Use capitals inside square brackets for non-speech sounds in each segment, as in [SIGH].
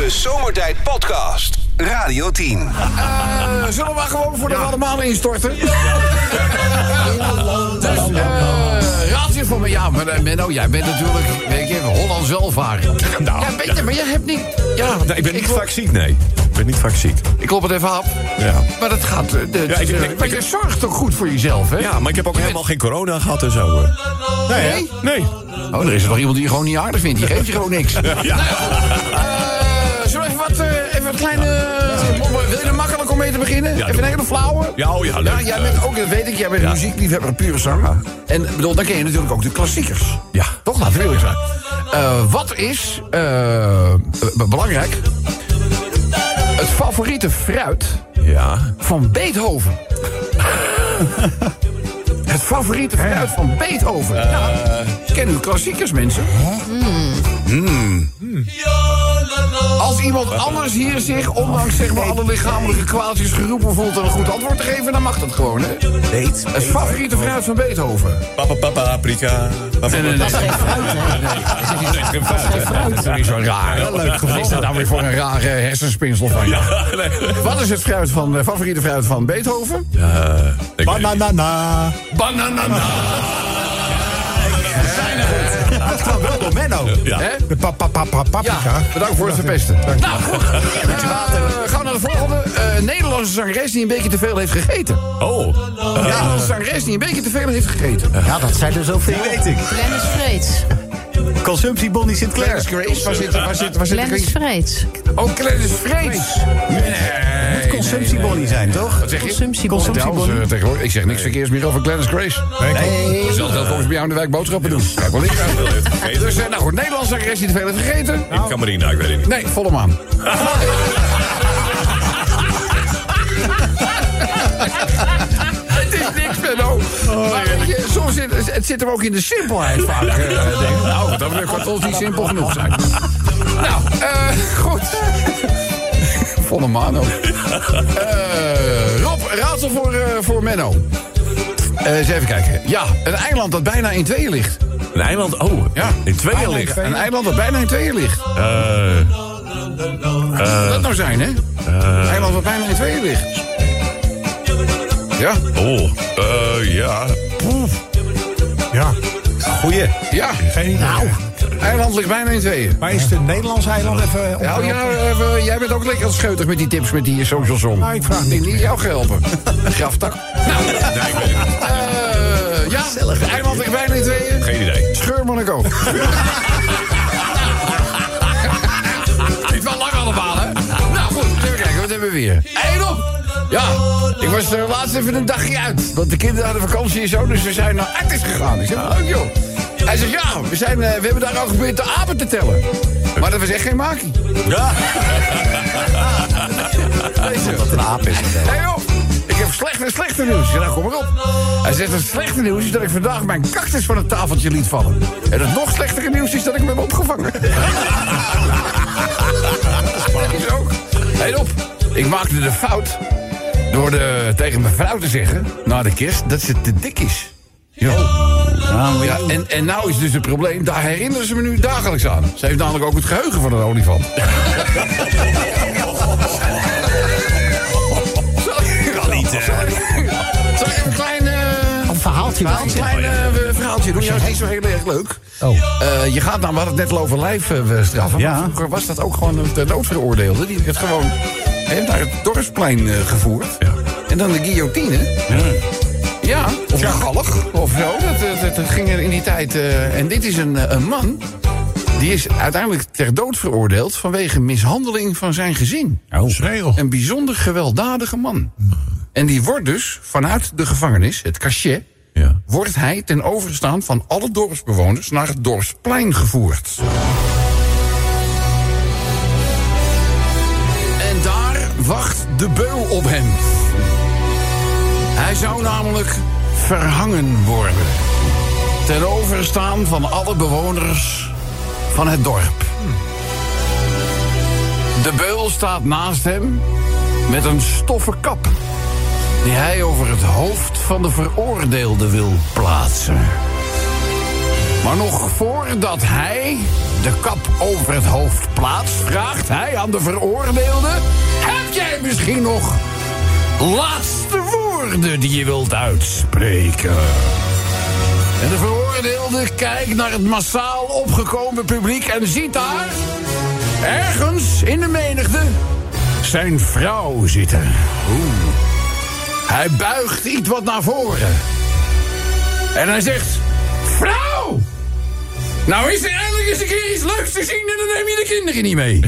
De Zomertijd Podcast. Radio 10. Eh, zullen we maar gewoon voor de allemaal instorten? dus, eh, raadsel voor me. Ja, maar eh, Menno, jij bent natuurlijk, weet je, Hollands welvaren. Nou, ja, weet je, maar jij hebt niet... Ja, Nee, ik ben niet klop- vaak ziek, nee. Ik ben niet vaak ziek. Ik klop het even af. Ja. Maar dat gaat... de, Ja, ik- ik- maar ik- je zorgt ook goed voor jezelf, hè? Ja, maar ik heb ook helemaal geen corona gehad en zo. Nee? Nee? Nee. Oh, er is er nog iemand die je gewoon niet aardig vindt. Die geeft je gewoon niks. [LAUGHS] Ja. Even wat, eh, kleine... wil je er makkelijk om mee te beginnen? Ja, even een hele flauwe? Ja, oh ja, leuk. Ja, jij bent ook, dat weet ik, jij bent een Ja. muziekliefhebber, een pure zanger. En bedoel, dan ken je natuurlijk ook de klassiekers. Ja. Toch, laten we eerlijk zijn. Eh, wat is, eh, belangrijk, het favoriete fruit Ja. van Beethoven? [LAUGHS] het favoriete fruit van Beethoven? ja, kennen u klassiekers, mensen? Als iemand anders hier zich, ondanks zeg maar, alle lichamelijke kwaaltjes geroepen voelt... en een goed antwoord te geven, dan mag dat gewoon, hè? Date. Het favoriete fruit van Beethoven. Papa, papa, paprika. Nee, nee, nee. Dat is geen fruit, hè? Dat is niet zo raar. Leuk. Wat is dat nou weer voor een rare hersenspinsel van je? Wat is het fruit van, eh, favoriete fruit van Beethoven? Banana. Banana. Dat door Menno. Ja. Hè? De pa, pa, pa, pa, paprika. Ja, bedankt voor het verpesten. Nou, goed. Eh, gaan we naar de volgende. Eh, Nederlandse zangeres die een beetje te veel heeft gegeten. Oh. Nederlandse zangeres die een beetje te veel heeft gegeten. Ja, dat zijn er zoveel. Die weet ik. Glennis Vreeds. Consumptiebonnie Sinclair. Clarence Grace, waar zit, waar zit, waar zit Glennis Vreeds. Oh, Vreeds. Nee, Consumptiebonnie zijn, toch? Wat zeg je? Tegenwoordig, ik zeg niks verkeers meer over Clarence Grace. Nee. Zelfs dat volgens bij jou in de wijk boodschappen doen. Kijk wel. Dus, eh, nou goed, Nederlandse die te veel heeft gegeten. In Camarina, ik weet het niet. Nee, volle maan. Het is niks, Benno. Maar weet je, soms zit het zit hem ook in de simpelheid vaak. eh, denk ik. Nou, dat kan toch niet simpel genoeg zijn. Nou, eh, goed. Volle maan ook. [LAUGHS] Eh, Rob, raadsel voor, eh, voor Menno. Eh, eens even kijken. Ja, een eiland dat bijna in tweeën ligt. Een eiland, oh, Ja. in tweeën ligt. Een eiland dat bijna in tweeën ligt. Eh, Wat dat nou zijn, hè? Een eiland dat bijna in tweeën ligt. Ja, oh, eh, ja. Ja. Goeie. ja. Geen idee. Nou, eiland ligt bijna in tweeën. Maar is het een Nederlands eiland even... op- Nou ja, even, jij bent ook lekker scheutig met die tips met die social song. Nou, ik vraag niet meer. jou geholpen. [LAUGHS] Graftak. Nou, Nee, ik weet het niet. eh, ja, eiland ligt bijna in tweeën. Geen idee. Scheur Monaco. Niet wel lang allemaal, hè? Nou goed, even kijken, wat hebben we weer? Eén op! Ja, ik was er laatst even een dagje uit. Want de kinderen hadden vakantie en zo, dus we zijn naar Artis gegaan. Ik zeg, leuk joh. Hij zegt, ja, we, zijn, eh, we hebben daar al geprobeerd de apen te tellen. Maar dat was echt geen makie. Ja. Wat een aap is. Hé op! Ik heb slechte, slechte nieuws. Zeg, nou, kom maar op. Hij zegt, het slechte nieuws is dat ik vandaag mijn cactus van het tafeltje liet vallen. En het nog slechtere nieuws is dat ik hem heb opgevangen. Dat [LAUGHS] is ook. Hé op! Ik maakte de fout door de, tegen mijn vrouw te zeggen, na de kerst, dat ze te dik is. Ja. Ja, en, en nou is dus het probleem, daar herinneren ze me nu dagelijks aan. Ze heeft namelijk ook het geheugen van een olifant. [LAUGHS] Kan niet, Zal ik even een klein... eh, Een verhaaltje. een klein eh, verhaaltje doen. Ja, is niet zo heel erg leuk. Oh. Eh, je gaat nou, we hadden het net al over lijfstraffen. Ja. Maar vroeger was dat ook gewoon een ter dood veroordeelde. Die werd gewoon hè, naar het dorpsplein eh, gevoerd. En dan de guillotine. Ja, of een galg of zo. Dat, dat, ging er in die tijd. eh, en dit is een, eh, een man. Die is uiteindelijk ter dood veroordeeld vanwege mishandeling van zijn gezin. Schreeuw. Een bijzonder gewelddadige man. En die wordt dus vanuit de gevangenis, het cachet... Ja. wordt hij ten overstaan van alle dorpsbewoners naar het dorpsplein gevoerd. En daar wacht de beul op hem. Hij zou namelijk verhangen worden. Ten overstaan van alle bewoners van het dorp. De beul staat naast hem met een stoffen kap... die hij over het hoofd van de veroordeelde wil plaatsen. Maar nog voordat hij de kap over het hoofd plaatst, vraagt hij aan de veroordeelde: Heb jij misschien nog laatste woorden die je wilt uitspreken? En de veroordeelde kijkt naar het massaal opgekomen publiek en ziet daar, ergens in de menigte, zijn vrouw zitten. Oeh. Hij buigt iets wat naar voren. En hij zegt: Vrouw! Nou is er eindelijk eens een keer iets leuks te zien en dan neem je de kinderen niet mee.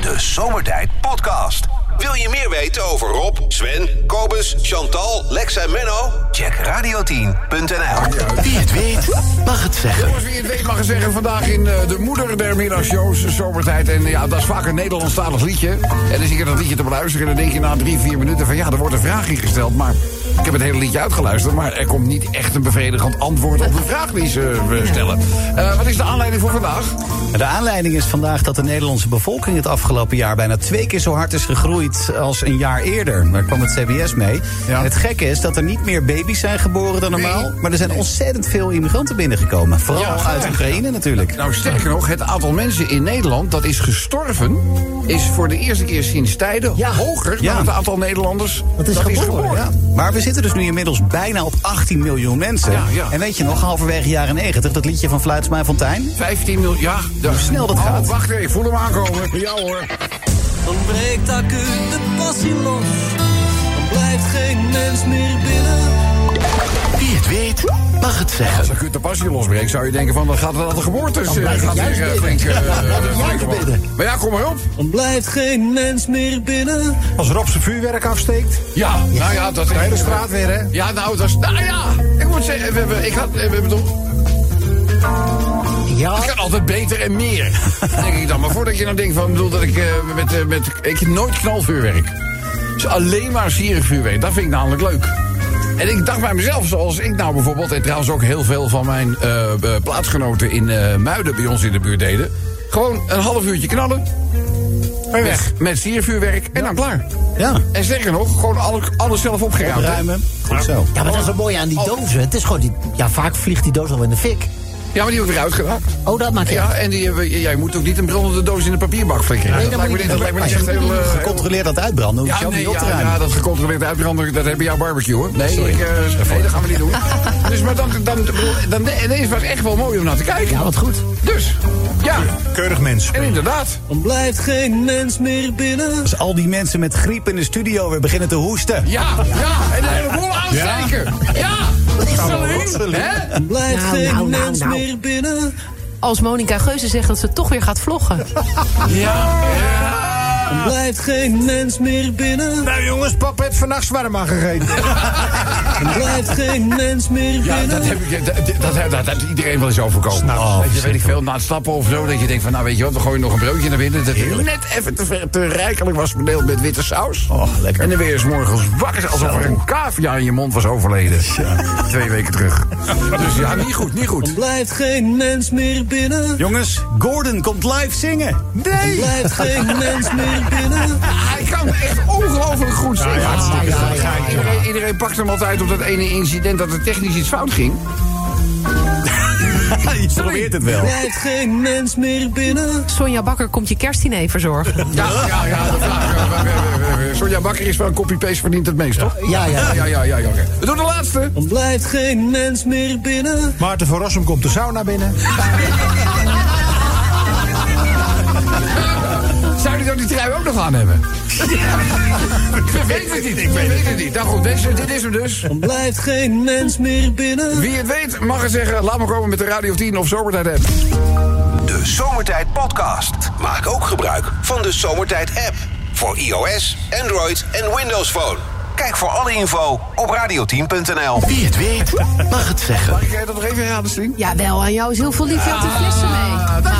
[LAUGHS] De Zomertijd Podcast. Wil je meer weten over Rob, Sven, Kobus, Chantal, Lex en Menno? Check radio10.nl. Wie het weet, mag het zeggen. Jongens, wie het weet mag ik zeggen, vandaag in eh, de moeder der middagshows, zomertijd. En ja, dat is vaak een Nederlandstalig liedje. En dan zie je dat liedje te beluisteren en dan denk je na drie, vier minuten van... ja, er wordt een vraag ingesteld, maar ik heb het hele liedje uitgeluisterd... maar er komt niet echt een bevredigend antwoord op de vraag die ze eh, stellen. Eh, wat is de aanleiding voor vandaag? De aanleiding is vandaag dat de Nederlandse bevolking het afgelopen jaar bijna twee keer zo hard is gegroeid als een jaar eerder. Daar kwam het CBS mee. Ja. Het gekke is dat er niet meer baby's zijn geboren dan normaal. Maar er zijn ontzettend veel immigranten binnengekomen. Vooral Ja, uit. Oekraïne natuurlijk. Nou, sterker nog, het aantal mensen in Nederland dat is gestorven... is voor de eerste keer sinds tijden Ja. hoger Ja. dan het aantal Nederlanders Dat is geboren, Ja. Maar we zitten dus nu inmiddels bijna op 18 miljoen mensen. Ja, ja. En weet je nog, halverwege jaren 90, dat liedje van Fluitsma en Fontijn? 15 miljoen, ja. Hoe snel dat gaat. wacht even, voel hem aankomen. Ja hoor. Dan breekt acuut de passie los. Dan blijft geen mens meer binnen. Wie het weet, mag het zeggen. Als ik de passie losbreekt, zou je denken van... dan gaat het aan de geboortes. blijft het gaat weer, flink, eh, dan. Maar ja, kom maar op. Dan blijft geen mens meer binnen. Als Rob zijn vuurwerk afsteekt. Ja, nou ja, dat is... De hele straat weer, hè? Ja, nou, dat is... Nou ja, ik moet zeggen, we hebben... Ik had... We hebben toch... Ja. Het kan altijd beter en meer. denk ik dan. Maar voordat je dan denkt van, bedoel dat ik eh, met, eh, met. Ik heb nooit knalvuurwerk. Dus alleen maar sierenvuurwerk. Dat vind ik namelijk leuk. En ik dacht bij mezelf, zoals ik nou bijvoorbeeld, en trouwens ook heel veel van mijn eh, eh, plaatsgenoten in eh, Muiden bij ons in de buurt deden. Gewoon een half uurtje knallen. En weg. Met siervuurwerk en dan klaar. Ja. En sterker nog, gewoon alle, alles zelf opgeruimd. hè? Ruimen. Goed zo. Ja, maar dat is het mooie aan die dozen. Het is gewoon die, ja, vaak vliegt die doos al in de fik. Ja, maar die heb ik weer uitgeraakt. Oh, dat maakt Ja, en die, hebben- jij moet ook niet een brandende doos in de papierbak flikkeren. Nee, dat, dat lijkt me moet niet, je dat lijkt me niet echt doen. heel... heel- Gecontroleerd aan het uitbranden, Ja, nee, niet op te ja, dat gecontroleerd uitbranden, dat heb je jouw barbecue, hoor. Nee, ik, eh, nee dat gaan we niet doen. Dus, maar dan, dan, dan, deze was echt wel mooi om naar te kijken. Ja, wat goed. Dus, ja, Keurig mens. en inderdaad. Dan blijft geen mens meer binnen. Als al die mensen met griep in de studio weer beginnen te hoesten. Ja, ja, en de hele boel aansteken. Ja. Hè? Dan blijft Nou, geen nou, nou, mens nou. meer binnen. Als Monica Geuze zegt dat ze toch weer gaat vloggen. Ja, Dan blijft geen mens meer binnen. Nou jongens, papa heeft vannacht zwarma gegeten. Dan [LAUGHS] blijft geen mens meer ja binnen. dat, heb ik, dat, dat, dat, dat heeft iedereen wel eens overkomen. Oh, weet je, weet ik veel, na het stappen of zo, dat je denkt van, nou weet je wat, we gooien nog een broodje naar binnen. Dat het net even te, ver- te rijkelijk was bedeeld met witte saus. Oh, lekker. En dan weer eens morgens wakker, alsof er een cavia in je mond was overleden. Twee weken terug. Dus ja, niet goed, niet goed. Dan blijft geen mens meer binnen. Jongens, Gordon komt live zingen. Dan blijft geen mens meer binnen. [LAUGHS] Hij kan echt ongelooflijk goed zingen. Iedereen, iedereen pakt hem altijd op dat ene incident dat er technisch iets fout ging. [LAUGHS] Je probeert het wel. Blijft geen mens meer binnen. Sonja Bakker komt je kerstdiner verzorgen. Ja, ja, ja. Sonja Bakker is wel een copy-paste verdient het meest, toch? Ja, ja. Ja, ja, ja, ja. oké. We doen de laatste. Dan blijft geen mens meer binnen. Maarten van Rossum komt de sauna binnen. [LAUGHS] trui ook nog aan hebben? [LAUGHS] ik weet het niet, ik weet het niet. Nou goed, mensen, dit is hem dus. Dan blijft geen mens meer binnen. Wie het weet mag er zeggen, laat maar komen met de Radio 10 of Zomertijd app. De Zomertijd Podcast. Maak ook gebruik van de Zomertijd app. Voor iOS, Android en Windows Phone. Kijk voor alle info op radio10.nl. Wie het weet, mag het zeggen. Mag ik jij dat nog even raden, Stien? Ja, wel, aan jou is heel veel lief. Je had de flessen mee.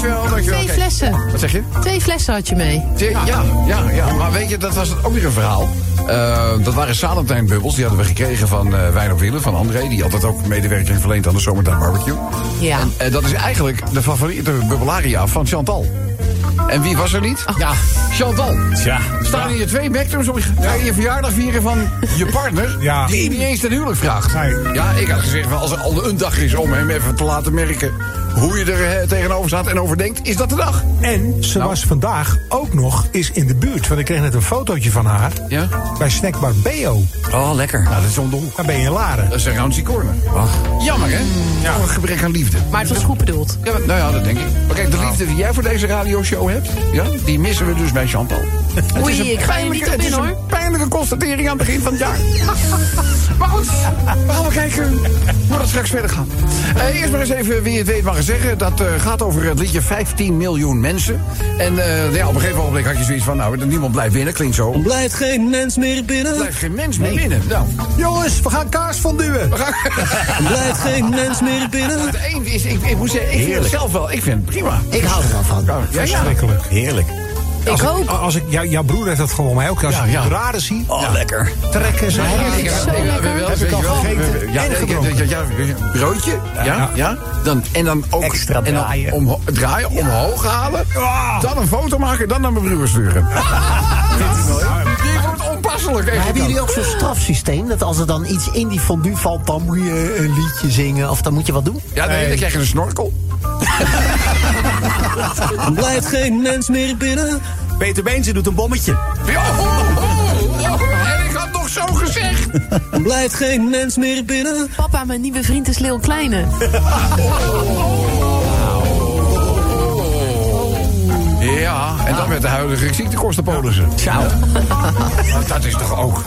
Dankjewel, dankjewel. Twee flessen. Wat zeg je? Twee flessen had je mee. Ja, ja, ja, ja, maar weet je, dat was ook weer een verhaal. Eh, dat waren Salentijnbubbels, die hadden we gekregen van eh Wijn op Wielen, van André. Die altijd ook medewerking verleent aan de Zomertijd Barbecue. Ja. En dat is eigenlijk de favoriete bubbelaria van Chantal. En wie was er niet? Ja, Chantal. Tja. Staan hier twee op je, ga je je verjaardag vieren van je partner... Ja. die niet eens ten huwelijk vraagt. Nee. Ja, ik had gezegd, als er al een dag is om hem even te laten merken... hoe je er eh, tegenover staat en over denkt, is dat de dag. En ze Nou. was vandaag ook nog eens in de buurt. Want ik kreeg net een fotootje van haar. Ja? Bij Snackbar Beo. Oh, lekker. Nou, dat is om de hoek. Daar ben je in Laren. Dat is een Corner. Jammer, hè? Ja. een gebrek aan liefde. Maar het was goed bedoeld. Ja, maar- nou ja, dat denk ik. Maar kijk, de liefde die jij voor deze radioshow hebt... Ja, die missen we dus bij Chantal. [LAUGHS] Het Oei, is een ik ga je niet op in, hoor. een pijnlijke constatering aan het begin van het jaar. [LAUGHS] maar goed, we gaan wel kijken hoe dat straks verder gaat. Eh, eerst maar eens even, wie het weet mag eens zeggen... dat eh, gaat over het liedje 15 miljoen mensen. En eh, ja, op een gegeven moment had je zoiets van... nou, niemand blijft binnen, klinkt zo. Er Blijft geen mens meer binnen. blijft geen mens meer binnen. Nou, Jongens, we gaan kaars we gaan... Blijft geen mens meer binnen. Het een is, ik, ik moet zeggen, ik vind het zelf wel, ik vind het prima. Ik hou er wel van. Ja, ja, ja. Verschrikkelijk. Heerlijk. Ik hoop. Als ik, jou- jouw broer heeft dat gewoon mij ook. Als Ja, ik ja. zie, Oh, lekker. trekken ze. Ik heb- Zo ik- lekker. wel- Heb ik al je wel, gegeten Ja, en ik- gedronken. ja, ja, ja, broodje, ja, ja. Ja. Dan, en dan ook Extra en dan draaien. omho- draaien, omhoog halen. Dan een foto maken, dan naar mijn broer sturen. Die wordt onpasselijk. Maar Echt. hebben jullie ook zo'n strafsysteem? Dat als er dan iets in die fondue valt, dan moet je een liedje zingen of dan moet je wat doen? Ja, nee, dan krijg je een snorkel. [LAUGHS] Blijft geen mens meer binnen. Peter Beense doet een bommetje. Ja, oh, oh, oh. En ik had nog zo gezegd. [LAUGHS] Blijft geen mens meer binnen. Papa, mijn nieuwe vriend is Leeuw Kleine. [LAUGHS] Ja, en dan met de huidige ziektekostenpolissen. Ciao. Maar Dat is toch ook...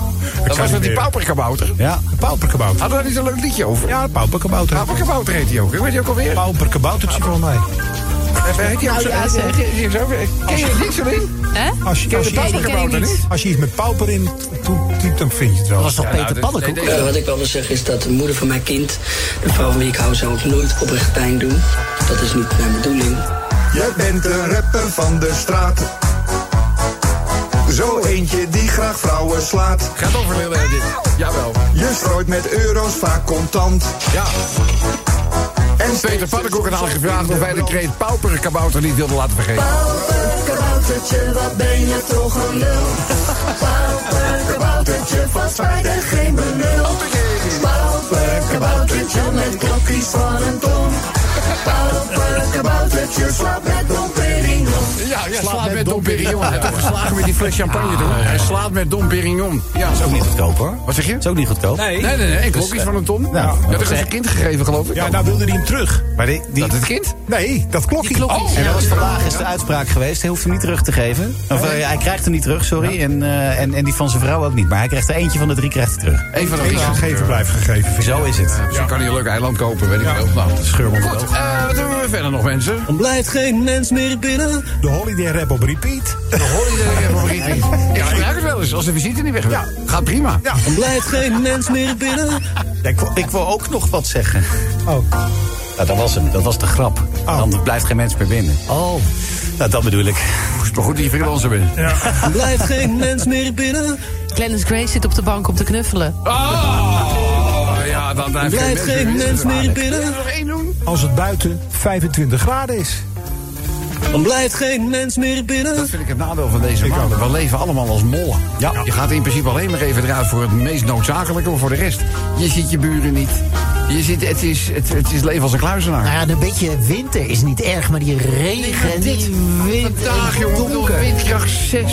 Dat was met die pauperkabouter. Ja. Pauperkabouter. Hadden we daar niet zo'n leuk liedje over? Ja, pauperkabouter. Pauperkabouter heet hij ook. Weet je ook alweer? Pauperkaboutertje volgens mij. Heet hij ook zo? ja, zeg. Zo? Ken je het niet zo in? Hè? Als je, Ken als je de je, pauperkabouter niet. niet? als je iets met pauper in toetypt, dan vind je het wel. Dat was toch Peter nou, Pannenkoek? nee, nee, Eh, wat ik wel wil zeggen is dat de moeder van mijn kind, de vrouw van wie ik hou, zou ik nooit oprecht pijn doen. Dat is niet mijn bedoeling. Jij bent een rapper van de straat. Zo eentje die graag vrouwen slaat. Gaat over dit. Jawel. Je strooit met euro's vaak contant. Ja. Peter Pannenkoek had gevraagd of wij de kreet pauperkabouter niet wilden laten vergeten. Kaboutertje, wat ben je toch een lul. Kaboutertje van spijt geen benul. Kaboutertje met klokjes van een ton. Kaboutertje slaapt met. Ja, ja slaat met Dom Perignon. Hij heeft toch geslagen met die fles champagne toen. Hij slaat met Dom Perignon. Ja, Dat is ook niet goedkoop hoor. Wat zeg je? Dat is ook niet goedkoop. Nee, nee, nee. Een klokjes van een ton. Nou, Ja, dat dat is een is- kind gegeven, geloof ik. Ja, nou wilde hij hem terug. Maar die, die, Dat het kind? Nee, dat klokje. klokjes. en dat was vandaag is de uitspraak geweest. Hij hoeft hem niet terug te geven. Of, eh, hij krijgt hem niet terug, sorry. En, eh, en, en die van zijn vrouw ook niet. Maar hij krijgt er eentje van de drie krijgt hij terug. Een van de drie. gegeven blijft gegeven. ik. Zo is het. Misschien kan hij een leuk eiland kopen, weet ik wel. Nou, Scheur me Goed, eh, wat hebben we verder nog, mensen? Blijft geen mens meer binnen. De Holiday Rap op repeat. De holiday favoriet. Ik gebruik het wel eens als de visite niet weg wil. Gaat prima. Ja. Blijft geen mens meer binnen. Ja, ik, wil, ik wil ook nog wat zeggen. Oh. Nou, dat was hem. Dat was de grap. Dan blijft geen mens meer binnen. Oh, Nou, dat bedoel ik. Is toch goed dat je freelancer bent. Blijft geen mens meer binnen. Clarence Grace zit op de bank om te knuffelen. Oh, ja, dan blijft Blijft geen mens meer binnen. Zullen we nog één doen? Als het buiten 25 graden is. Dan blijft geen mens meer binnen. Dat vind ik het nadeel van deze maanden. We leven allemaal als mollen. Ja. Je gaat in principe alleen maar even eruit voor het meest noodzakelijke, maar voor de rest. Je ziet je buren niet. Je ziet, het, is, het, het is leven als een kluizenaar. nou ja, een beetje winter is niet erg, maar die regen en die wind. Vandaag, jongen, windkracht 6.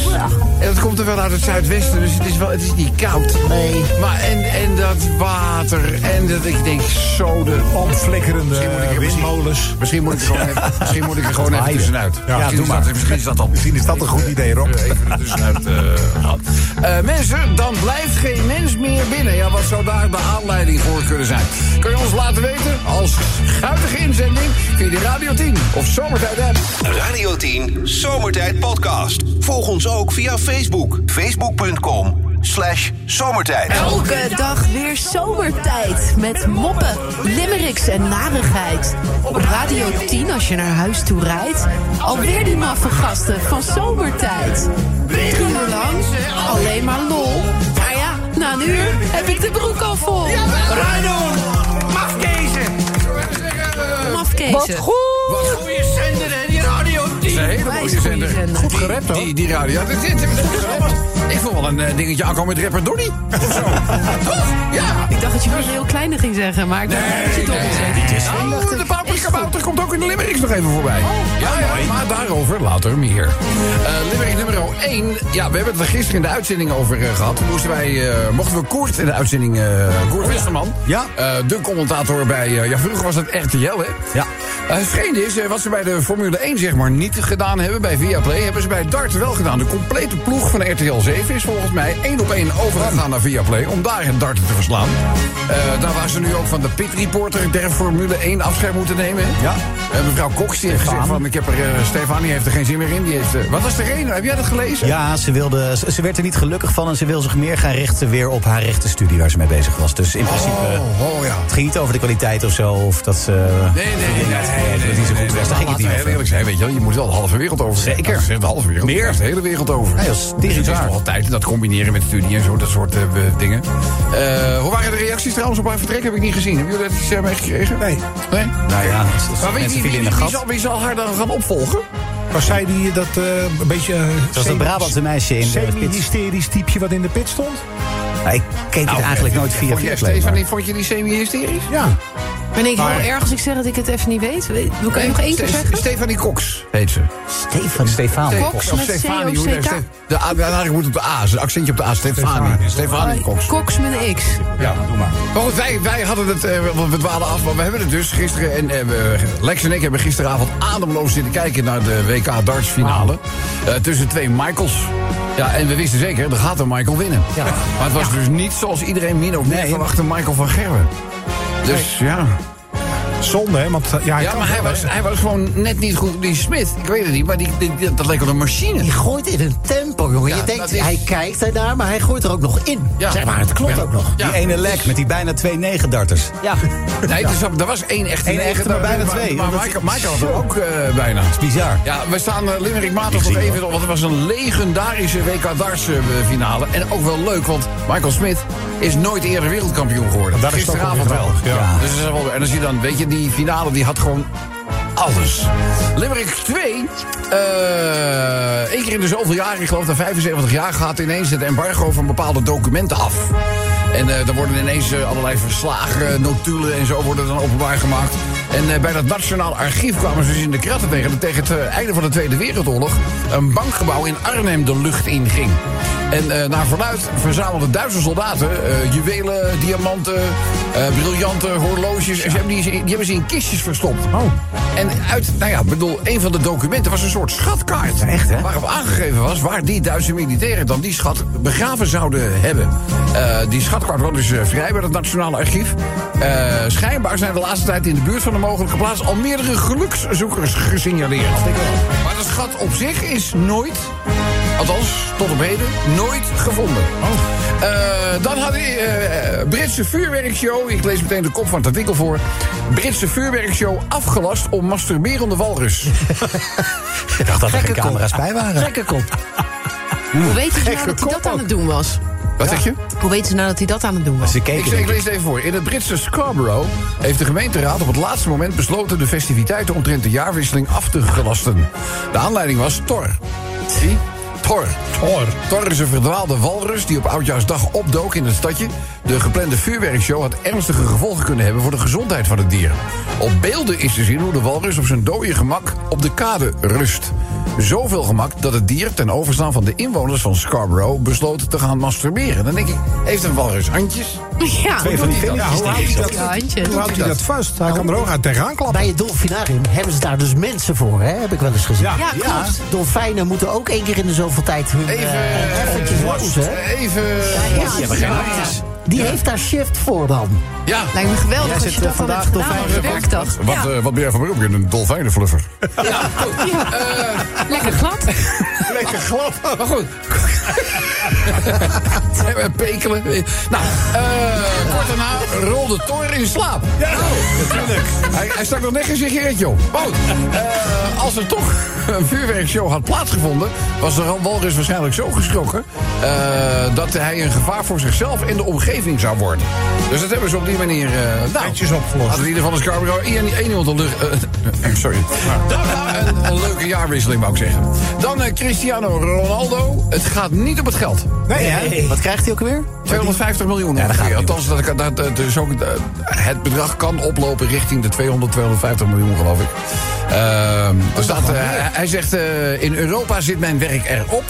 En dat komt er wel uit het zuidwesten, dus het is, wel, het is niet koud. Nee. Maar en, en dat water, en dat ik denk, zo de... Omflikkerende Misschien moet ik er misschien- windmolens. Misschien moet ik er gewoon even, [LAUGHS] misschien moet ik er gewoon even tussenuit. Ja, doe maar. dat, misschien is dat al. Misschien is dat een goed idee, Rob. Even er tussenuit eh, gehad. Eh, mensen, dan blijft geen mens meer binnen. Ja, wat zou daar de aanleiding voor kunnen zijn? Kun je ons laten weten als guitige inzending via de Radio 10 of Zomertijd app. Radio 10 Zomertijd Podcast. Volg ons ook via Facebook. Facebook.com slash zomertijd. Elke dag weer zomertijd. Met moppen, limericks en narigheid. Op Radio 10 als je naar huis toe rijdt. Alweer die maffe gasten van zomertijd. Drie uur lang, alleen maar lol. Maar ja, na een uur heb ik de broek al vol. Rijdoen! Mafkezen! Mafkezen. Wat goede zender, hè, die Radio 10. Ze hele hele mooie zender. zender. Goed gerept, hoor. Die, die radio. Dit, dit, dit- ik vond wel een eh, dingetje aankomen met rapper Donny. Of zo. Toch? Ja. Ik dacht dat je wel een heel kleine ging zeggen, maar ik dacht dat je toch niet zeggen. Nou, de paprikabouter komt ook in de Limericks nog even voorbij. ja, ja, maar daarover later meer. Eh Limerick nummer 1. Ja, we hebben het er gisteren in de uitzending over eh, gehad. Toen moesten wij, eh, mochten we Koert in de uitzending... eh Koert Westerman. Ja. Eh, de commentator bij... ja, vroeger was het RTL, hè? Ja. Het vreemde is, eh, wat ze bij de Formule 1 zeg maar niet gedaan hebben bij Viaplay... hebben ze bij Dart wel gedaan. De complete ploeg van RTL 7 is volgens mij één op één overgegaan naar Viaplay... om daar het darten te verslaan. Eh, daar waar ze nu ook van de pit reporter der Formule 1 afscheid moeten nemen. Ja. Eh, mevrouw Cox heeft gezegd van... Ik heb er, eh, Stefanie heeft er geen zin meer in. Die heeft, wat was de reden? Heb jij dat gelezen? Ja, ze, wilde, ze, ze werd er niet gelukkig van en ze wil zich meer gaan richten weer op haar rechtenstudie waar ze mee bezig was. Dus in principe, Oh, oh ja. het ging niet over de kwaliteit of zo, of dat ze... Nee, nee, nee, nee, dat het niet zo goed was. Daar ging het niet over. eerlijk zijn, weet je wel. Je moet wel de halve wereld over. Zeker. Dat de halve wereld. Meer. Dat de hele wereld over. Ja, dat is het is tijd dat combineren met studie en zo, dat soort eh, dingen. Eh, hoe waren de reacties trouwens op haar vertrek? Heb ik niet gezien. Hebben jullie dat iets eh, meegekregen? Nee. Nee? Nou ja, Maar wie, wie, wie, in wie, zal, wie zal haar dan gaan opvolgen? Was zij die dat eh, een beetje... Dat was een Brabantse meisje in de pit. Semi-hysterisch typeje wat in de pit stond? Nou, ik keek het eigenlijk nooit via Vond. Stefanie, maar- vond je die semi-hysterisch? Ja. Ben ik Maar- heel erg als ik zeg dat ik het even niet weet? Weet- Kan je nog één keer Ste- zeggen? Stefanie Cox heet ze. Stefan. Stefan. Cox Of met Stefanie, hoe C-O-C-K? de- De A, eigenlijk moet het op de A. Een accentje op de A. Stefanie. Stefanie Cox. Cox met een X. Ja, doe maar. Maar goed, wij, wij hadden het, eh, want we dwalen af, maar we hebben het dus gisteren... en eh, we- Lex en ik hebben gisteravond ademloos zitten kijken naar de WK darts finale. Eh, tussen twee Michaels. Ja, en we wisten zeker, er gaat een Michael winnen. Ja. Maar het was dus niet zoals iedereen min of meer Nee. verwachtte Michael van Gerwen. Dus ja. Zonde, hè? Want eh, ja, hij Ja, maar hij was, hij was gewoon net niet goed. Die Smith, ik weet het niet, maar die, die- die- dat leek wel een machine. Die gooit in een tempo, jongen. Ja, je denkt, dat is- hij kijkt ernaar, maar hij gooit er ook nog in. Ja. Zeg maar, het klopt Ja. ook nog. Ja. Die ene lek met die bijna twee negen-darters. Ja. Nee, dus, er was één echte Eén echte, maar bijna twee. Maar, Dat- Michael, Michael had er ook eh, bijna. Bizar. Ja, we staan uh, Limerick maandag nog even, want het was een legendarische WK darts finale. En ook wel leuk, want Michael Smith is nooit eerder wereldkampioen geworden. Dat Gisteravond wel geweldig, ja. Dus dat is wel, en als je dan, weet je, die finale die had gewoon alles. Limerick 2, eh één keer in de zoveel jaar, ik geloof dat 75 jaar, gaat ineens het embargo van bepaalde documenten af. En eh er worden ineens eh, allerlei verslagen, notulen en zo worden dan openbaar gemaakt. En bij dat Nationaal Archief kwamen ze dus in de kratten tegen... dat tegen het einde van de Tweede Wereldoorlog... een bankgebouw in Arnhem de lucht inging. En eh, naar verluid verzamelden Duitse soldaten... eh, juwelen, diamanten, eh, briljanten, horloges... En ze hebben die, die hebben ze in kistjes verstopt. Oh. En uit, nou ja, ik bedoel, een van de documenten was een soort schatkaart. Echt, hè? Waarop aangegeven was waar die Duitse militairen dan die schat begraven zouden hebben. Die schatkaart was dus vrij bij het Nationale Archief. Schijnbaar zijn de laatste tijd in de buurt van de mogelijke plaats al meerdere gelukszoekers gesignaleerd. Maar de schat op zich is nooit, althans tot op heden, nooit gevonden. Eh, dan had hij eh, Britse vuurwerkshow. Ik lees meteen de kop van het artikel voor. Britse vuurwerkshow afgelast om masturberende walrus. [LAUGHS] Ik dacht dat er geen camera's bij waren. Gekke kop. Hoe weten ze nou dat hij dat aan het doen was? Wat zeg je? Hoe weten ze nou dat hij dat aan het doen was? Ze Ik, keken ik ik. lees het even voor. In het Britse Scarborough heeft de gemeenteraad op het laatste moment besloten de festiviteiten omtrent de jaarwisseling af te gelasten. De aanleiding was Thor. Zie? Thor. Thor. Thor is een verdwaalde walrus die op oudjaarsdag opdook in het stadje. De geplande vuurwerkshow had ernstige gevolgen kunnen hebben voor de gezondheid van het dier. Op beelden is te zien hoe de walrus op zijn dode gemak op de kade rust. Zoveel gemak dat het dier ten overstaan van de inwoners van Scarborough besloot te gaan masturberen. Dan denk ik, heeft een walrus handjes? [LAUGHS] Ja, Twee van die vingertjes Ja, hoe houdt hij dat? Ja, handje. Hoe houdt hij dat vast? Hij kan er ook uit tegenaan klappen. Bij het dolfinarium hebben ze daar dus mensen voor, hè? heb ik wel eens gezien. Ja. Ja, klopt. Dolfijnen moeten ook één keer in de zoveel tijd hun Even, eh, eventjes lozen. even... Ja, geen handjes. Die heeft daar shift voor dan. Ja. Lijkt me geweldig Jij als zit, je dat eh, vandaag dolfijnen- de werkdag. Wat, Ja, eh, wat ben jij van beroep? Een dolfijnenfluffer. lekker glad. [LAUGHS] Lekker glad. Maar goed. En [LAUGHS] [LAUGHS] Pekelen. Nou, eh kort daarna rolde Thor in slaap. Ja, natuurlijk. Hij, hij stak nog net geen sigaretje op. Maar goed, eh, als er toch een vuurwerkshow had plaatsgevonden... was de walrus waarschijnlijk zo geschrokken... eh, dat hij een gevaar voor zichzelf en de omgeving zou worden. Dus dat hebben ze op die manier... nou, Netjes opgelost. Hadden in ieder geval een Scarborough één iemand een, eh, sorry. een, een leuke jaarwisseling, wou ik zeggen. Dan eh, Cristiano Ronaldo. Het gaat niet op het geld. Nee, hè? Wat krijgt hij ook weer? 250 miljoen Ja, het Althans, dat, dat, dat, dus ook, eh, het bedrag kan oplopen richting de 200, 250 miljoen, geloof ik. Ehm, er staat, eh, hij- zegt, eh, in Europa zit mijn werk erop.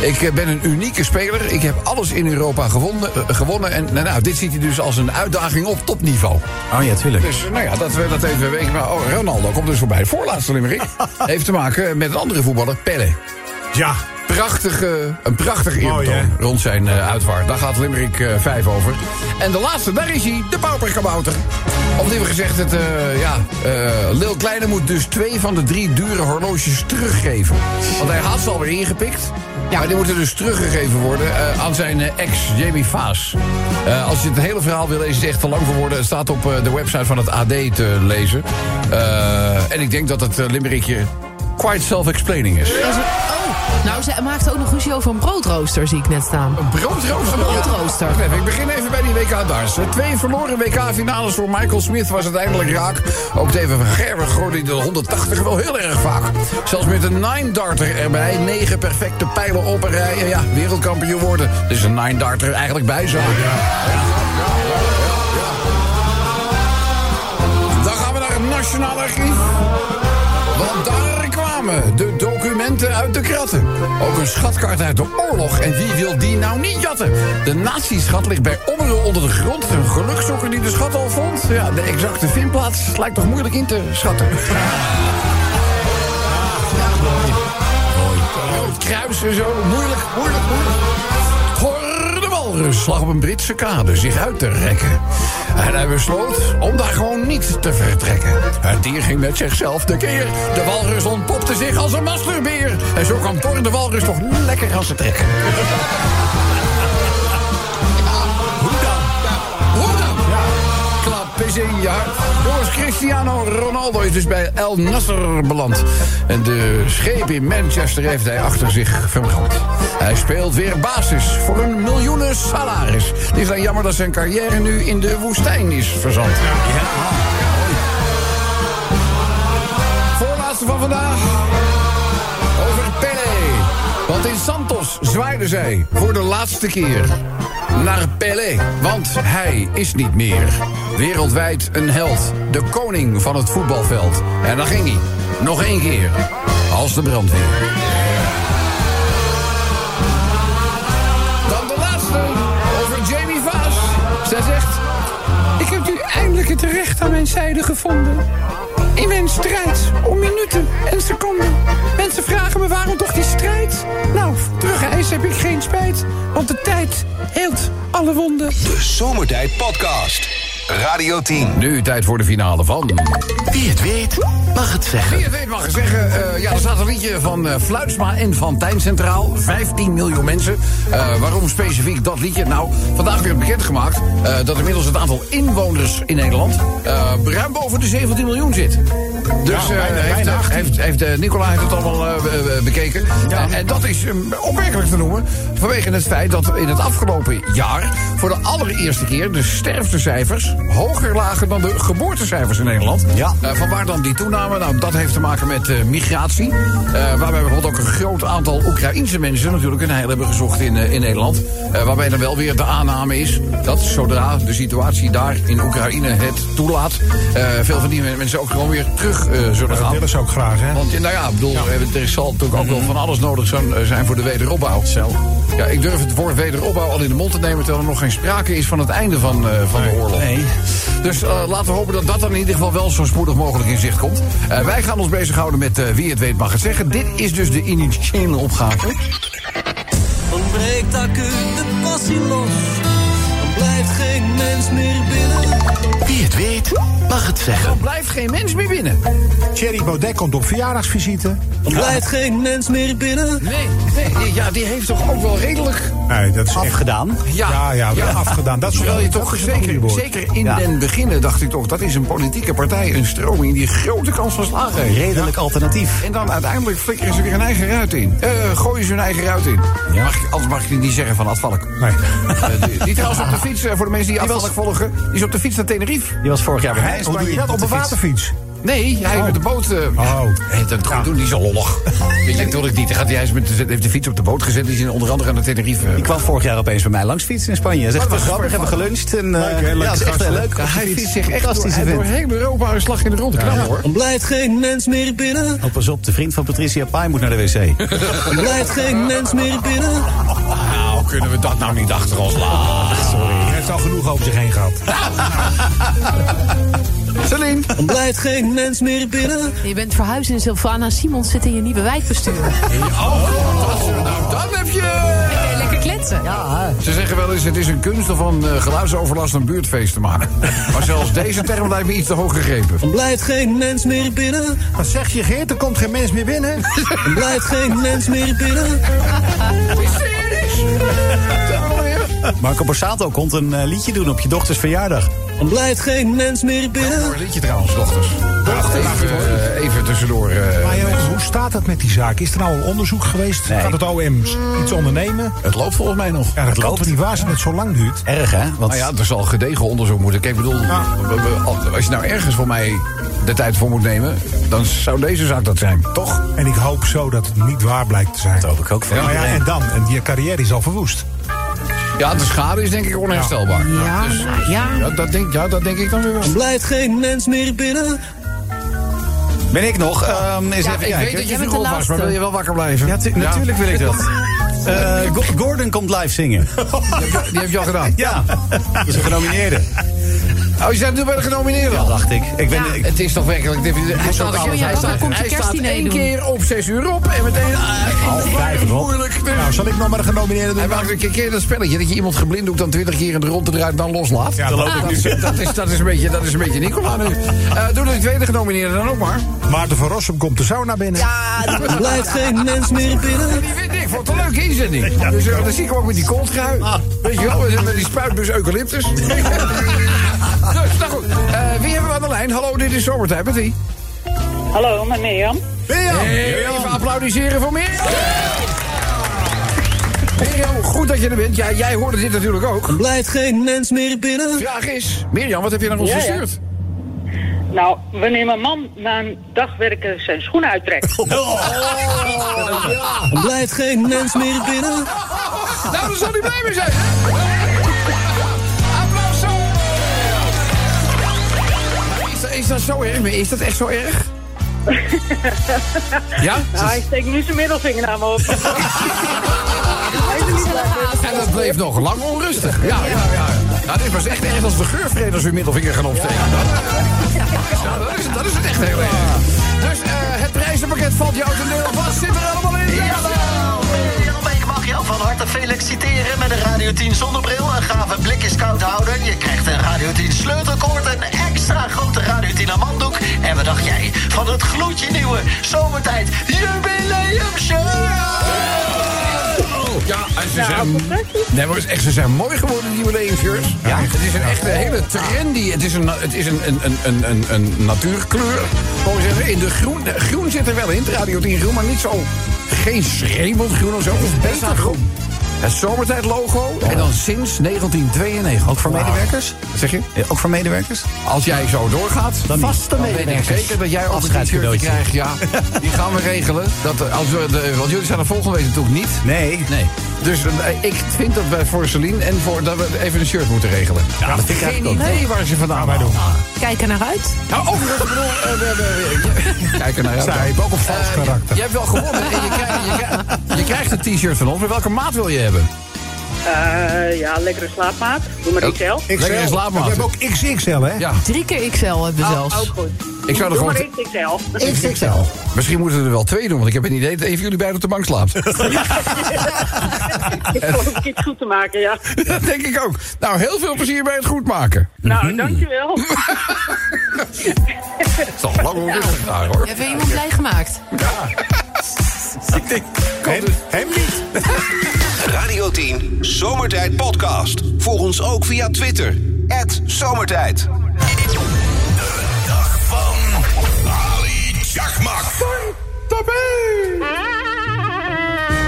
Ik ben een unieke speler. Ik heb alles in Europa gewonnen. gewonnen en nou, nou, dit ziet hij dus als een uitdaging op topniveau. Oh ja, tuurlijk. Dus nou ja, dat we dat even weten. Maar oh, Ronaldo komt dus voorbij. Voorlaatste limerick. [LAUGHS] Heeft te maken met een andere voetballer, Pelle. Ja. Prachtige, een prachtig Mooi, eerbetoon rond zijn eh, uitvaart. Daar gaat Limerick eh 5 over. En de laatste, daar is hij, de pauperkabouter. Of liever gezegd, het, eh, ja, eh, Lil Kleine moet dus twee van de drie dure horloges teruggeven. Want hij had ze alweer ingepikt. Maar die moeten dus teruggegeven worden eh, aan zijn eh, ex, Jamie Vaas. Eh, als je het hele verhaal wil lezen, is het echt te lang voor woorden. Het staat op eh, de website van het AD te lezen. Eh, en ik denk dat het uh, Limerickje quite self-explaining is. Nou, ze maakt ook nog ruzie over een broodrooster, zie ik net staan. Een broodrooster? Een broodrooster. Even, ik begin even bij die WK-darts. Twee verloren WK-finales voor Michael Smith was uiteindelijk raak. Ook David van Gerwen gooide de 180 wel heel erg vaak. Zelfs met een nine-darter erbij. Negen perfecte pijlen op een rij. En ja, wereldkampioen worden. Dus een nine-darter eigenlijk bij zou. Dan gaan we naar het Nationaal Archief. De documenten uit de kratten. Ook een schatkaart uit de oorlog. En wie wil die nou niet jatten? De natieschat ligt bij Ommerul onder de grond. Een gelukzoeker die de schat al vond. Ja, de exacte vindplaats lijkt toch moeilijk in te schatten. Kruis en zo. Moeilijk, moeilijk, moeilijk. Hoor de walrus lag op een Britse kade zich uit te rekken. En hij besloot om daar gewoon niet te vertrekken. Het dier ging met zichzelf de keer. De walrus ontpopte zich als een masterbeer. En zo kwam Thor de walrus toch lekker aan zijn trekken. Is in je hart. Jongens, Cristiano Ronaldo is dus bij El Nasser beland. En de scheep in Manchester heeft hij achter zich verbrand. Hij speelt weer basis voor een miljoenen salaris. Het is dan jammer dat zijn carrière nu in de woestijn is verzand. Voorlaatste van vandaag. Over Pelé. Want in Santos zwaaiden zij voor de laatste keer naar Pelé. Want hij is niet meer. Wereldwijd een held. De koning van het voetbalveld. En dan ging hij. Nog één keer. Als de brandweer. Dan de laatste. Over Jamie Vaas. Zij zegt... Ik heb nu eindelijk het recht aan mijn zijde gevonden. In mijn strijd om minuten en seconden. Mensen vragen me waarom toch die strijd? Nou, terug heb ik geen spijt. Want de tijd heelt alle wonden. De Zomertijd Podcast. Radio 10. Nu tijd voor de finale van... Wie het weet, mag het zeggen. Wie het weet mag ik zeggen, eh, ja, er staat een liedje van eh, Fluitsma en van Tijn Centraal. 15 miljoen mensen. Eh, waarom specifiek dat liedje? Nou, vandaag werd bekendgemaakt eh, dat inmiddels het aantal inwoners in Nederland... eh, ruim boven de 17 miljoen zit. Dus eh, heeft, eh, heeft, heeft eh, Nicola heeft het allemaal eh, be- be- bekeken. En, en dat is eh, opmerkelijk te noemen vanwege het feit dat in het afgelopen jaar... voor de allereerste keer de sterftecijfers hoger lagen dan de geboortecijfers in Nederland. Ja. Eh, van waar dan die toename? Nou, dat heeft te maken met eh, migratie. Eh, waarbij bijvoorbeeld ook een groot aantal Oekraïense mensen natuurlijk een heil hebben gezocht in, eh, in Nederland. Eh, waarbij dan wel weer de aanname is dat zodra de situatie daar in Oekraïne het toelaat, eh, veel van die mensen ook gewoon weer terug eh, zullen Dat gaan. willen ze ook graag, hè? Want nou ja, ik bedoel, er zal natuurlijk ook wel van alles nodig zijn, eh, zijn voor de wederopbouw. Zo. Ja, ik durf het woord wederopbouw al in de mond te nemen... terwijl er nog geen sprake is van het einde van, eh, van de oorlog. Nee. Dus laten we hopen dat dat dan in ieder geval wel zo spoedig mogelijk in zicht komt. Eh, wij gaan ons bezighouden met eh, wie het weet mag het zeggen. Dit is dus de initiële opgave. Dan breekt acuut de passie los. Blijft geen mens meer binnen. Wie het weet, mag het zeggen. Er blijft geen mens meer binnen. Thierry Baudet komt op verjaardagsvisite. Er blijft geen mens meer binnen. Nee, nee, ja, die heeft toch ook wel redelijk... Nee, dat is echt... Afgedaan. Ja, ja, wel afgedaan. Dat is Terwijl je toch zeker, zeker in Ja. den beginnen dacht ik toch... dat is een politieke partij, een stroming die grote kans van slagen heeft. Redelijk alternatief. En dan uiteindelijk flikkeren ze weer een eigen ruit in. Eh gooien ze hun eigen ruit in. Mag ik, anders mag ik niet zeggen van Advalk. Nee. Eh, die, die trouwens op de fiets, eh, voor de mensen die Die was- Advalk volgen... die is op de fiets naar Tenerife. Die was vorig jaar doe je Spanje. dat? Op een de fiets. waterfiets? Nee, hij is met de boot... eh Oh. Hey, dat gaat doen, die is al lollig. [LAUGHS] Weet je, natuurlijk niet. Dan gaat hij, hij is met, de- heeft de fiets op de boot gezet. Die is in- onder andere aan de Tenerife. eh, Die kwam vorig jaar opeens bij mij langs fietsen in Spanje. Hij zegt, Oh, dat het was grappig, hebben geluncht. En, eh, Leuk, hè? Ja, dat is echt heel leuk. Ja, hij fietst zich echt door, hij door heel Europa een slag in de rond. Knap hoor. Er blijft geen mens meer binnen. Oh, pas op, de vriend van Patricia Pai moet naar de wc. Er blijft geen mens meer binnen. Nou, kunnen we dat nou niet achter ons laten? Sorry, hij heeft al genoeg over zich heen gehad. [LAUGHS] Celine. Er blijft geen mens meer binnen. Je bent verhuisd in Sylvana Simons zit in je nieuwe wijkbestuur. [LAUGHS] Oh, dat is- nou, dan heb je... Lekker kletsen. Ze zeggen wel eens, het is een kunst om van eh, geluidsoverlast een buurtfeest te maken. [LAUGHS] Maar zelfs deze term lijkt me iets te hoog gegrepen. Er blijft geen mens meer binnen. Wat zeg je, Geert? Er komt geen mens meer binnen. Er blijft geen mens meer binnen. Marco Borsato komt een eh, liedje doen op je dochters verjaardag. Er blijft geen mens meer binnen. Een liedje trouwens, dochters. Even, eh, even tussendoor. eh, Maar joh, hoe staat het met die zaak? Is er nou al onderzoek geweest? Nee. Gaat het OM iets ondernemen? het loopt volgens mij nog. Ja, dat kan toch niet waar zijn dat het zo lang duurt? Erg, hè? Want Nou ja, er zal gedegen onderzoek moeten. Kijk, ik bedoel, als je nou ergens voor mij de tijd voor moet nemen... dan zou deze zaak dat zijn, toch? En ik hoop zo dat het niet waar blijkt te zijn. dat hoop ik ook voor Maar ja, iedereen. en dan? En die carrière is al verwoest. Ja, de schade is denk ik onherstelbaar. Ja, Dus, nou, ja. ja, dat denk, ja, dat denk ik dan weer wel. Er blijft geen mens meer binnen. Ben ik nog? Ehm eens Ja, even ik kijken. weet dat je vroeg de was, maar wil je wel wakker blijven? Ja, tu- natuurlijk wil ik dat. [LAUGHS] Eh, Go- Gordon komt live zingen. Die heb je al gedaan. Ja, dat is een genomineerde. [LAUGHS] Oh, je bent nu bij de genomineerden. Ja, dacht ik. ik ben, Ja. ik- Het is toch werkelijk... Hij staat, hij Ja, staat, hij staat één doen. keer op zes uur op en meteen... Half vijf. Moeilijk. Dus- Nou, zal ik nog maar de genomineerde Hij doen? maakt een keer- dat spelletje dat je iemand geblinddoekt dan twintig keer in de ronde eruit dan loslaat. Ja, dat, loop ik is, dat, is, dat, is een beetje, dat is een beetje Nicola nu. Eh doe de tweede genomineerde dan ook maar. Maarten van Rossum komt de sauna binnen. Er blijft geen mens meer binnen. Die vind ik, vond het een leuke inzending. Dus eh, dan zie ik hem ook met die kooltrui. Weet je wel, met die spuitbus eucalyptus. [LAUGHS] dus, nou goed. Eh, wie hebben we aan de lijn? Hallo, dit is Zomertijd met wie? Hallo, met Mirjam. Hey, even applaudisseren voor Mirjam. Mirjam, goed dat je er bent. Ja, jij hoorde dit natuurlijk ook. Er blijft geen mens meer binnen. Vraag is, Mirjam, wat heb je naar ons Ja, ja. gestuurd? Nou, wanneer mijn man na een dag werken zijn schoenen uittrekt. Er blijft geen mens meer binnen. Nou, dan zal hij blij mee zijn. Dat, is dat zo erg? Is dat echt zo erg? [LAUGHS] Ja? Nou, hij steekt nu zijn middelvinger naar me op. [LAUGHS] En dat bleef nog lang onrustig. Ja, ja, ja. Nou, dit was echt erg als de geurvreders hun middelvinger gaan opsteken. Ja, dat is, dat is het echt heel erg. Dus eh, het prijzenpakket valt jou ten deel vast. Zit er allemaal in? Jan, van harte feliciteren met een Radio 10 zonnebril, een gave blikjes koudhouder. Je krijgt een Radio 10 sleutelkoord, een extra grote Radio 10 amanddoek. En wat dacht jij van het gloedje nieuwe zomertijd jubileumshirt? Ja, en ze zijn, nee, maar echt, ze zijn mooi geworden, die jubileumshirts. Ja. Het is een echt een hele trendy. Het is een, het is een, een, een, een, een, natuurkleur. Gewoon zeggen, in de groen, groen zit er wel in, het Radio 10 groen, maar niet zo. Geen schreeuwend groen of zo. Het is beter groen. Het zomertijd logo. En dan sinds 1992. Ook voor medewerkers? Wat zeg je? Ja, ook voor medewerkers? Als jij zo doorgaat, Dan vaste medewerkers. Zeker dat jij ook een Afscheidscadeautje. krijgt. Ja, [LAUGHS] die gaan we regelen. Dat, eh, als we de, want jullie zijn er volgende week natuurlijk niet. Nee. Nee. Dus eh, ik vind dat wij voor Celine en voor dat we even een shirt moeten regelen. Ja, dat vind ik Geen eigenlijk ook. idee waar ze vandaan wij doen. Kijk er naar uit. Nou, ook dat ik bedoel, eh, we- we- we- [LAUGHS] Kijk er naar uit. Zij heeft ook een vals karakter. Je hebt wel gewonnen en je krijgt, je, krijgt, je krijgt een t-shirt van ons. Maar welke maat wil je hebben? Eh, ja, lekkere slaapmaat. Doe maar XL. Lekker in slaapmaat. We hebben ook XXL, hè? Ja. Drie keer XL hebben we zelfs. Ook goed. Ik zou er Doe gewoon... maar XXL. XXL. Misschien moeten we er wel twee doen, want ik heb een idee dat een van jullie beiden op de bank slaapt. [LAUGHS] [LAUGHS] Ik geloof ik iets goed te maken, ja. [LAUGHS] dat denk ik ook. Nou, heel veel plezier bij het goed maken. Nou, dankjewel. Het is al lang onrustig daar, hoor. Hebben we iemand blij gemaakt? Ik denk, hem, hem niet. Radio 10 Zomertijd Podcast. Volg ons ook via Twitter. Zomertijd. Dag van Ali Chakmak.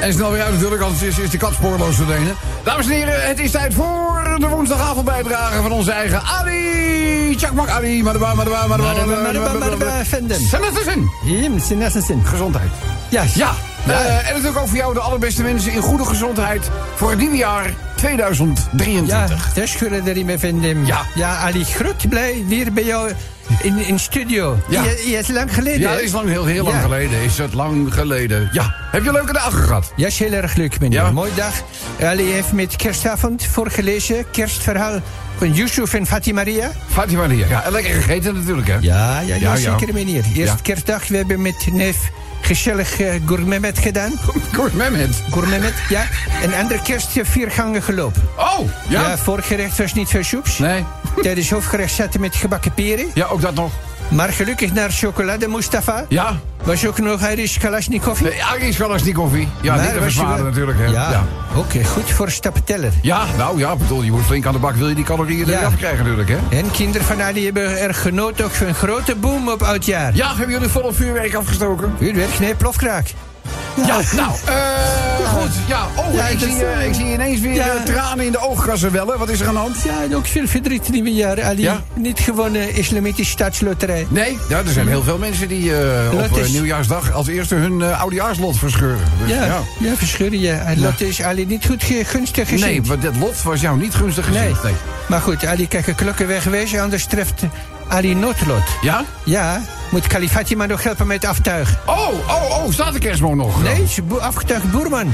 En snel weer uit natuurlijk, anders is, is de kat spoorloos verdwenen. Dames en heren, het is tijd voor de woensdagavondbijdrage van onze eigen Ali. Chakmak Ali, madaba, madaba, madaba, Madaba, madaba, madaba, Venden. Senatezin. Jim, sinassin. Gezondheid. Ja, Ja, eh, en natuurlijk ook voor jou de allerbeste mensen in goede gezondheid voor het nieuwe jaar 2023. Ja, dat schulden erin met Venden. Ja. Ja, Ali, groot blij weer bij jou in, in studio. Ja. Je, je is lang geleden. Ja, dat is lang, heel, heel lang Ja. geleden. Is het lang geleden. Ja. Heb je leuke dagen gehad? Ja, is heel erg leuk, meneer. Ja. Mooi dag. Ali heeft met kerstavond voorgelezen. Kerstverhaal van Yusuf en Fatimaria. Fatima Maria. Ja, en lekker gegeten natuurlijk, hè? Ja, ja, ja, Ja, zeker, meneer. Eerst kerstdag, we hebben met neef gezellig uh, gourmet gedaan. Mehmet. [LAUGHS] Gourmet, ja. En andere kerst eh, vier gangen gelopen. Oh, ja? Ja, voorgerecht was niet veel soeps. Nee. Tijdens hoofdgerecht zaten met gebakken peren. Ja, ook dat nog. Maar gelukkig naar chocolade Mustafa. Ja. Was ook nog Irish Kalashnikov. Nee, Agis Kalashnikovie. Ja, Maar niet te je wel- natuurlijk, hè? Ja, ja. oké, goed voor stappenteller. Ja, nou ja, bedoel, je moet flink aan de bak, wil je die calorieën Ja. eraf krijgen natuurlijk, hè? En kinderen van Ali hebben er genoten ook van een grote boom op oudjaar. Ja, hebben jullie volop vuurwerk afgestoken? Vuurwerk, nee, plofkraak. Ja, nou, eh goed. Ja, oh, Ja, ik, zie, eh, ik zie ineens weer ja. eh, tranen in de oogkassen wellen. Wat is er aan de hand? Ja, en ook veel verdriet nieuwe jaar, Ali. Ja? Niet gewonnen Islamitische staatsloterij. Nee, ja, er zijn heel veel mensen die op is- nieuwjaarsdag als eerste hun oudejaarslot verscheuren. Dus, Ja, ja. verscheuren je. En dat is Ali niet goed gunstig gezien. Nee, want dat lot was jou niet gunstig gezien. Nee. Nee. Maar goed, Ali een klokken wegwezen, anders treft Ali noodlot. Ja? Ja, moet Kalifati maar nog helpen met aftuigen. Oh, oh, oh, staat de kerstboom nog? Nee, afgetuigd boerman.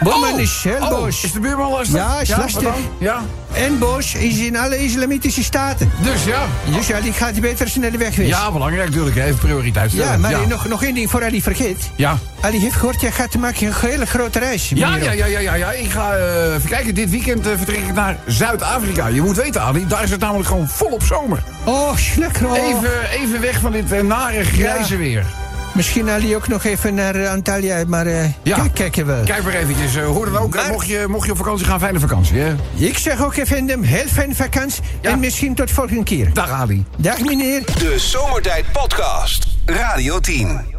Boerman Oh, is heel oh. Is de buurman lastig? Ja, is lastig. Ja. En boos is in alle islamitische staten. Dus ja. Dus Ali gaat beter snel wegwezen. Ja, belangrijk natuurlijk. Even prioriteit stellen. Ja, maar ja. Nog, nog één ding voor Ali vergeet. Ja. Ali heeft gehoord, jij gaat maken een hele grote reis. Ja, ja, ja, ja, ja, ja. Ik ga eh, even kijken. Dit weekend eh, vertrek ik naar Zuid-Afrika. Je moet weten, Ali, daar is het namelijk gewoon volop zomer. Oh, lekker. Oh. Even, even weg van dit eh, nare grijze Ja. weer. Misschien Ali ook nog even naar eh, Antalya, maar eh Ja. kijk, kijken wel. Kijk maar eventjes. eh, hoor dan ook, Maar- mocht, je, mocht je op vakantie gaan, fijne vakantie, hè? Ik zeg ook even hem, heel fijne vakantie. Ja. En misschien tot volgende keer. Dag, Ali. Dag meneer. De Zomertijd Podcast. Radio 10.